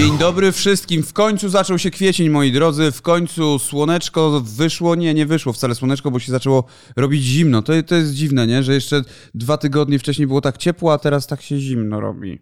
Dzień dobry wszystkim. W końcu zaczął się kwiecień, moi drodzy. W końcu słoneczko wyszło. Nie, nie wyszło wcale słoneczko, bo się zaczęło robić zimno. To, to jest dziwne, nie? Że jeszcze dwa tygodnie wcześniej było tak ciepło, a teraz tak się zimno robi.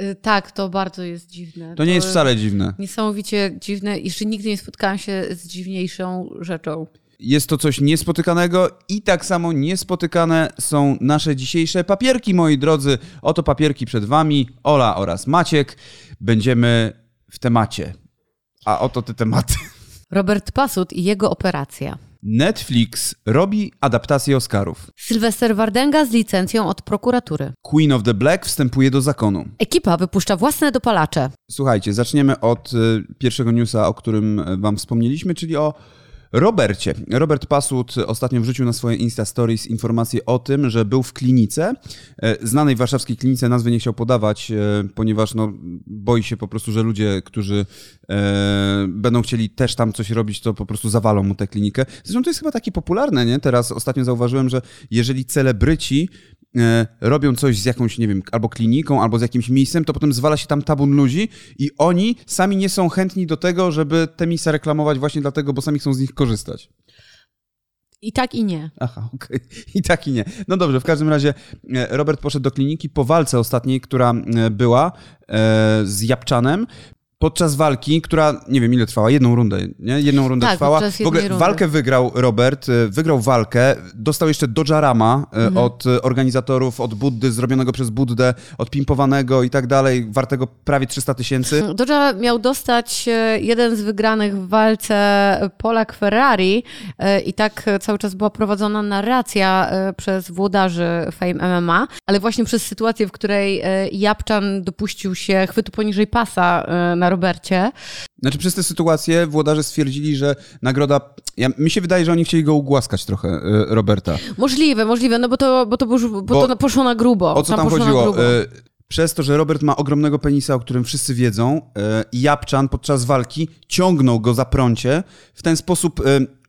Y, Tak, to bardzo jest dziwne. To nie jest wcale dziwne. Niesamowicie dziwne. Jeszcze nigdy nie spotkałam się z dziwniejszą rzeczą. Jest to coś niespotykanego i tak samo niespotykane są nasze dzisiejsze papierki, moi drodzy. Oto papierki przed wami, Ola oraz Maciek. Będziemy w temacie. A oto te tematy. Robert Pasut i jego operacja. Netflix robi adaptację Oscarów. Sylwester Wardenga z licencją od prokuratury. Queen of the Black wstępuje do zakonu. Ekipa wypuszcza własne dopalacze. Słuchajcie, zaczniemy od y, pierwszego newsa, o którym y, wam wspomnieliśmy, czyli o Robercie. Robert Pasut ostatnio wrzucił na swoje Insta Stories informację o tym, że był w klinice, e, znanej warszawskiej klinice, nazwy nie chciał podawać, e, ponieważ no, boi się po prostu, że ludzie, którzy e, będą chcieli też tam coś robić, to po prostu zawalą mu tę klinikę. Zresztą to jest chyba takie popularne, nie? Teraz ostatnio zauważyłem, że jeżeli celebryci robią coś z jakąś, nie wiem, albo kliniką, albo z jakimś miejscem, to potem zwala się tam tabun ludzi i oni sami nie są chętni do tego, żeby te miejsca reklamować właśnie dlatego, bo sami chcą z nich korzystać. I tak i nie. Aha, okej. I tak i nie. No dobrze, w każdym razie e, Robert poszedł do kliniki po walce ostatniej, która e, była e, z Japczanem. Podczas walki, która nie wiem ile trwała, jedną rundę, nie? Jedną rundę Tak, trwała. W ogóle rundy. walkę wygrał Robert, e, wygrał walkę, dostał jeszcze Dojarama e, Mhm. od organizatorów, od Buddy, zrobionego przez Buddę, odpimpowanego i tak dalej, wartego prawie 300 tysięcy. Doja miał dostać e, jeden z wygranych w walce Polak Ferrari i tak cały czas była prowadzona narracja przez włodarzy Fame MMA, ale właśnie przez sytuację, w której Japczan dopuścił się chwytu poniżej pasa na Robercie, Znaczy przez tę sytuację włodarze stwierdzili, że nagroda... Ja, mi się wydaje, że oni chcieli go ugłaskać trochę, e, Roberta. Możliwe, Możliwe, no bo to, bo to, bo Bo- to poszło na grubo. O co tam, na chodziło? E, Przez to, że Robert ma ogromnego penisa, o którym wszyscy wiedzą, e, Japczan podczas walki ciągnął go za prącie. W ten sposób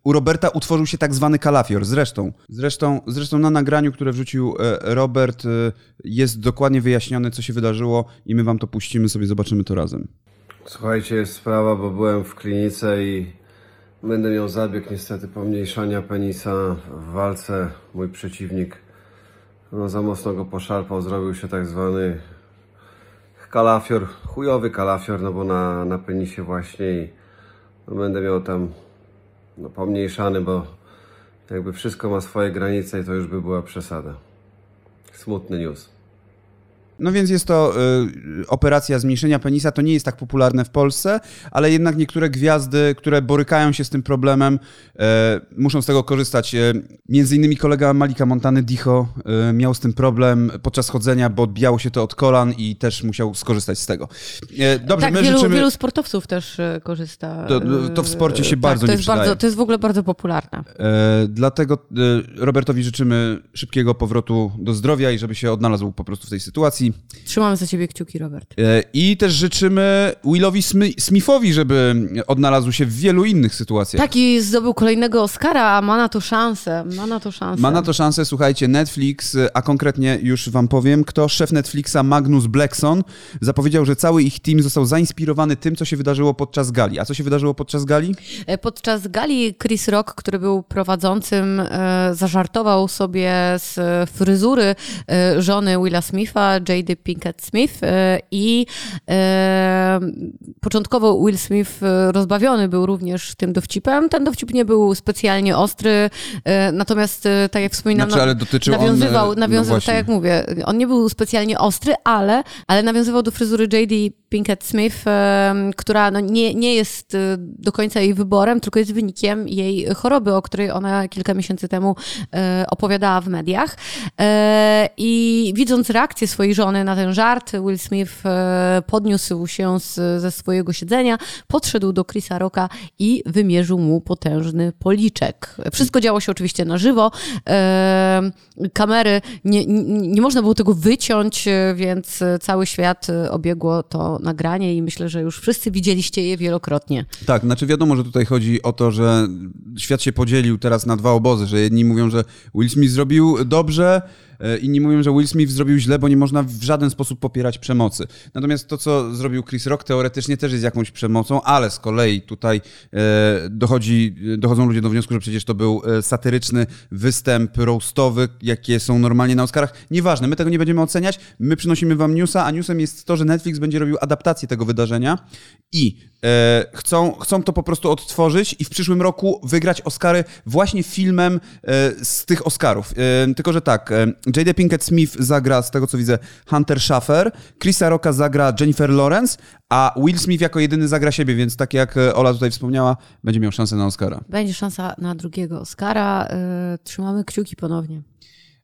u Roberta utworzył się tak zwany kalafior. Zresztą, zresztą, zresztą na nagraniu, które wrzucił Robert, jest dokładnie wyjaśnione, co się wydarzyło i my wam to puścimy, sobie zobaczymy to razem. Słuchajcie, jest sprawa, bo byłem w klinice i będę miał zabieg niestety pomniejszania penisa w walce. Mój przeciwnik no, za mocno go poszarpał, zrobił się tak zwany kalafior, chujowy kalafior, no bo na, na penisie właśnie i no, będę miał tam no, pomniejszany, bo jakby wszystko ma swoje granice i to już by była przesada. Smutny news. No więc jest to y, operacja zmniejszenia penisa. To nie jest tak popularne w Polsce, ale jednak niektóre gwiazdy, które borykają się z tym problemem, e, muszą z tego korzystać. E, między innymi kolega Malika Montany, Dicho, e, miał z tym problem podczas chodzenia, bo odbijało się to od kolan i też musiał skorzystać z tego. E, dobrze, tak, my wielu, życzymy... wielu sportowców też e, korzysta. To- to w sporcie się e, bardzo tak, to nie jest bardzo. To jest w ogóle bardzo popularne. Dlatego Robertowi życzymy szybkiego powrotu do zdrowia i żeby się odnalazł po prostu w tej sytuacji. Trzymamy za ciebie kciuki, Robert. E, I też życzymy Willowi Smi- Smithowi, żeby odnalazł się w wielu innych sytuacjach. Tak, i zdobył kolejnego Oscara, a ma na to szansę. Ma na to szansę. Ma na to szansę, słuchajcie, Netflix, a konkretnie już wam powiem, kto szef Netflixa Magnus Blackson zapowiedział, że cały ich team został zainspirowany tym, co się wydarzyło podczas gali. A co się wydarzyło podczas gali? E, Podczas gali Chris Rock, który był prowadzącym, e, zażartował sobie z e, fryzury e, żony Willa Smitha, Jady Pinkett Smith e, i e, początkowo Will Smith e, rozbawiony był również tym dowcipem. Ten dowcip nie był specjalnie ostry, natomiast tak jak wspominam, Znaczy, ale dotyczył on, nawiązywał, no nawiązywał właśnie. tak jak mówię, on nie był specjalnie ostry, ale, ale nawiązywał do fryzury J.D. Pinkett Smith, która no nie, nie jest do końca jej wyborem, tylko jest wynikiem jej choroby, o której ona kilka miesięcy temu opowiadała w mediach. I widząc reakcję swojej żony na ten żart, Will Smith e, podniósł się z, ze swojego siedzenia, podszedł do Chrisa Rocka i wymierzył mu potężny policzek. Wszystko działo się oczywiście na żywo. E, kamery, nie, nie, nie można było tego wyciąć, e, więc cały świat obiegło to nagranie i myślę, że już wszyscy widzieliście je wielokrotnie. Tak, znaczy wiadomo, że tutaj chodzi o to, że świat się podzielił teraz na dwa obozy, że jedni mówią, że Will Smith zrobił dobrze, Inni mówią, że Will Smith zrobił źle, bo nie można w żaden sposób popierać przemocy. Natomiast to, co zrobił Chris Rock, teoretycznie też jest jakąś przemocą, ale z kolei tutaj e, dochodzi, dochodzą ludzie do wniosku, że przecież to był e, satyryczny występ roastowy, jakie są normalnie na Oscarach. Nieważne, my tego nie będziemy oceniać, my przynosimy wam newsa, a newsem jest to, że Netflix będzie robił adaptację tego wydarzenia i e, chcą, chcą to po prostu odtworzyć i w przyszłym roku wygrać Oscary właśnie filmem e, z tych Oscarów. E, tylko, że tak, e, Jada Pinkett Smith zagra, z tego co widzę, Hunter Schaffer, Chrisa Rocka zagra Jennifer Lawrence, a Will Smith jako jedyny zagra siebie, więc tak jak e, Ola tutaj wspomniała, będzie miał szansę na Oscara. Będzie szansa na drugiego Oscara. y, Trzymamy kciuki ponownie.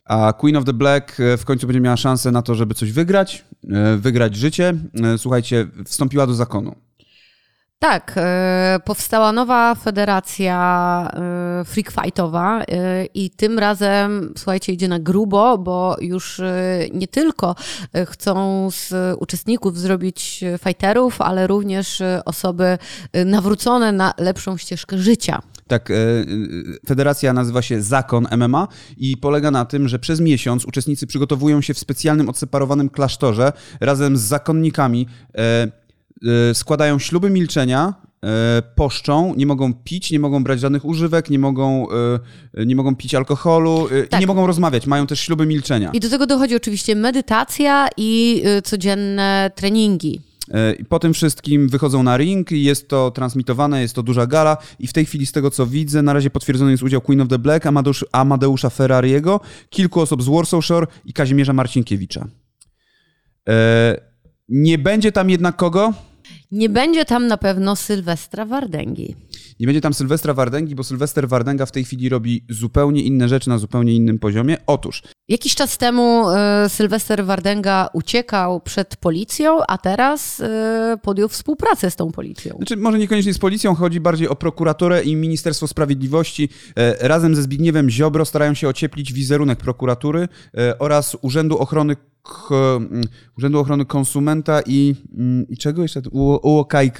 A Queen of the Black e, w końcu będzie miała szansę na to, żeby coś wygrać, e, wygrać życie. E, Słuchajcie, wstąpiła do zakonu. Tak, e, powstała nowa federacja e, freak fightowa e, i tym razem, słuchajcie, idzie na grubo, bo już e, nie tylko e, chcą z uczestników zrobić fighterów, ale również osoby nawrócone na lepszą ścieżkę życia. Tak, federacja nazywa się Zakon MMA i polega na tym, że przez miesiąc uczestnicy przygotowują się w specjalnym, odseparowanym klasztorze razem z zakonnikami, e, e, składają śluby milczenia, poszczą, nie mogą pić, nie mogą brać żadnych używek, nie mogą, e, nie mogą pić alkoholu e, Tak. i nie mogą rozmawiać, mają też śluby milczenia. I do tego dochodzi oczywiście medytacja i e, codzienne treningi. E, I po tym wszystkim wychodzą na ring jest to transmitowane, jest to duża gala i w tej chwili z tego co widzę, na razie potwierdzony jest udział Queen of the Black, Amadeusz, Amadeusza Ferrariego, kilku osób z Warsaw Shore i Kazimierza Marcinkiewicza. E, nie będzie tam jednak kogo? Nie będzie tam na pewno Sylwestra Wardęgi. Nie będzie tam Sylwestra Wardęgi, bo Sylwester Wardęga w tej chwili robi zupełnie inne rzeczy na zupełnie innym poziomie. Otóż Jakiś czas temu e, Sylwester Wardęga uciekał przed policją, a teraz e, podjął współpracę z tą policją. Znaczy, może niekoniecznie z policją, chodzi bardziej o prokuraturę i Ministerstwo Sprawiedliwości. E, Razem ze Zbigniewem Ziobro starają się ocieplić wizerunek prokuratury oraz Urzędu Ochrony Urzędu Ochrony Konsumenta i, mm, i czego jeszcze? UOKiK.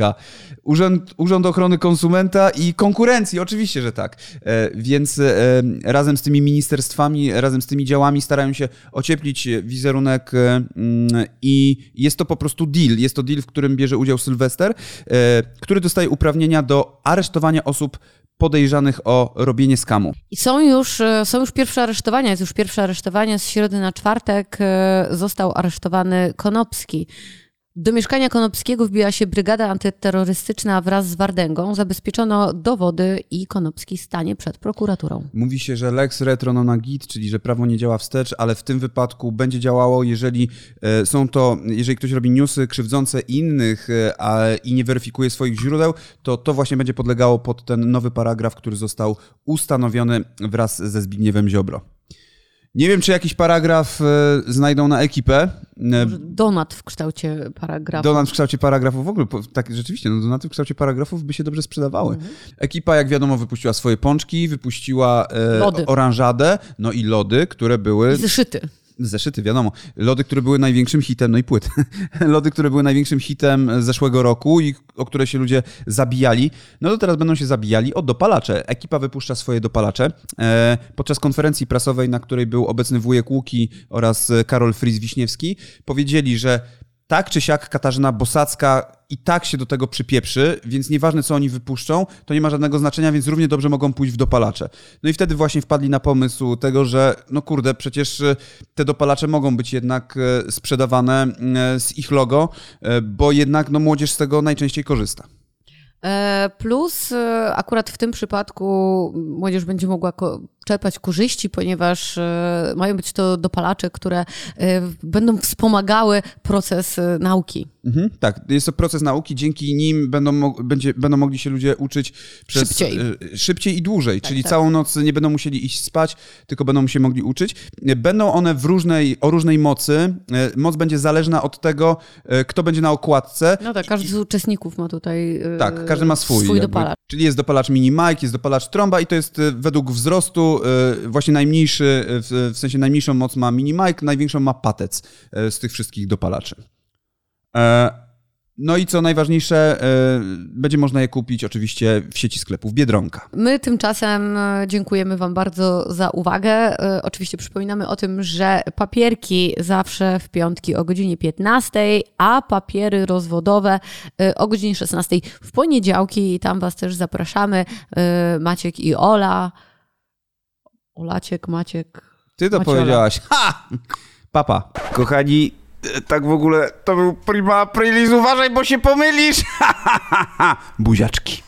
Urząd, Urząd Ochrony Konsumenta i Konkurencji, oczywiście, że tak. E, Więc e, razem z tymi ministerstwami, razem z tymi działami starają się ocieplić wizerunek e, mm, i jest to po prostu deal. Jest to deal, w którym bierze udział Sylwester, który dostaje uprawnienia do aresztowania osób podejrzanych o robienie skamu. I są już, e, są już pierwsze aresztowania, jest już pierwsze aresztowanie. Z środy na czwartek e, został aresztowany Konopski. Do mieszkania Konopskiego wbiła się brygada antyterrorystyczna wraz z Wardęgą. Zabezpieczono dowody i Konopski stanie przed prokuraturą. Mówi się, że lex retro non agit, czyli że prawo nie działa wstecz, ale w tym wypadku będzie działało, jeżeli e, są to, jeżeli ktoś robi newsy krzywdzące innych e, a, i nie weryfikuje swoich źródeł, to to właśnie będzie podlegało pod ten nowy paragraf, który został ustanowiony wraz ze Zbigniewem Ziobro. Nie wiem, czy jakiś paragraf e, znajdą na ekipę. E, Donat w kształcie paragrafu. Donat w kształcie paragrafów w ogóle, tak rzeczywiście, no donaty w kształcie paragrafów by się dobrze sprzedawały. Ekipa, jak wiadomo, wypuściła swoje pączki, wypuściła e, oranżadę, no i lody, które były... I zeszyty. Zeszyty, wiadomo. Lody, które były największym hitem, no i płyty. Lody, które były największym hitem zeszłego roku i o które się ludzie zabijali, no to teraz będą się zabijali o dopalacze. Ekipa wypuszcza swoje dopalacze. E, podczas konferencji prasowej, na której był obecny wujek Łuki oraz e, Karol Fris-Wiśniewski, powiedzieli, że tak czy siak Katarzyna Bosacka i tak się do tego przypieprzy, więc nieważne co oni wypuszczą, to nie ma żadnego znaczenia, więc równie dobrze mogą pójść w dopalacze. No i wtedy właśnie wpadli na pomysł tego, że no kurde, przecież e, te dopalacze mogą być jednak e, sprzedawane e, z ich logo, bo jednak no młodzież z tego najczęściej korzysta. E, Plus akurat w tym przypadku młodzież będzie mogła czerpać korzyści, ponieważ e, mają być to dopalacze, które e, będą wspomagały proces e, nauki. Mhm, tak, jest to proces nauki, dzięki nim będą, będzie, będą mogli się ludzie uczyć przez, Szybciej. szybciej i dłużej, czyli tak. całą noc nie będą musieli iść spać, tylko będą się mogli uczyć. Będą one w różnej, o różnej mocy. Moc będzie zależna od tego, kto będzie na okładce. No tak, każdy z uczestników ma tutaj Tak, każdy ma swój. swój dopalacz. Czyli jest dopalacz mini mic, jest dopalacz trąba i to jest według wzrostu e, właśnie najmniejszy, e, w, sensie najmniejszą moc ma mini mic, największą ma patec e, z tych wszystkich dopalaczy. E, No i co najważniejsze, będzie można je kupić oczywiście w sieci sklepów Biedronka. My tymczasem e, dziękujemy Wam bardzo za uwagę. E, Oczywiście przypominamy o tym, że papierki zawsze w piątki o godzinie 15, a papiery rozwodowe o godzinie 16 w poniedziałki tam Was też zapraszamy. Maciek i Ola. Olaciek, Maciek. Ty to Maciola. powiedziałaś. Ha! Papa. Kochani, e, tak w ogóle to był prima aprilis, uważaj, bo się pomylisz! Buziaczki.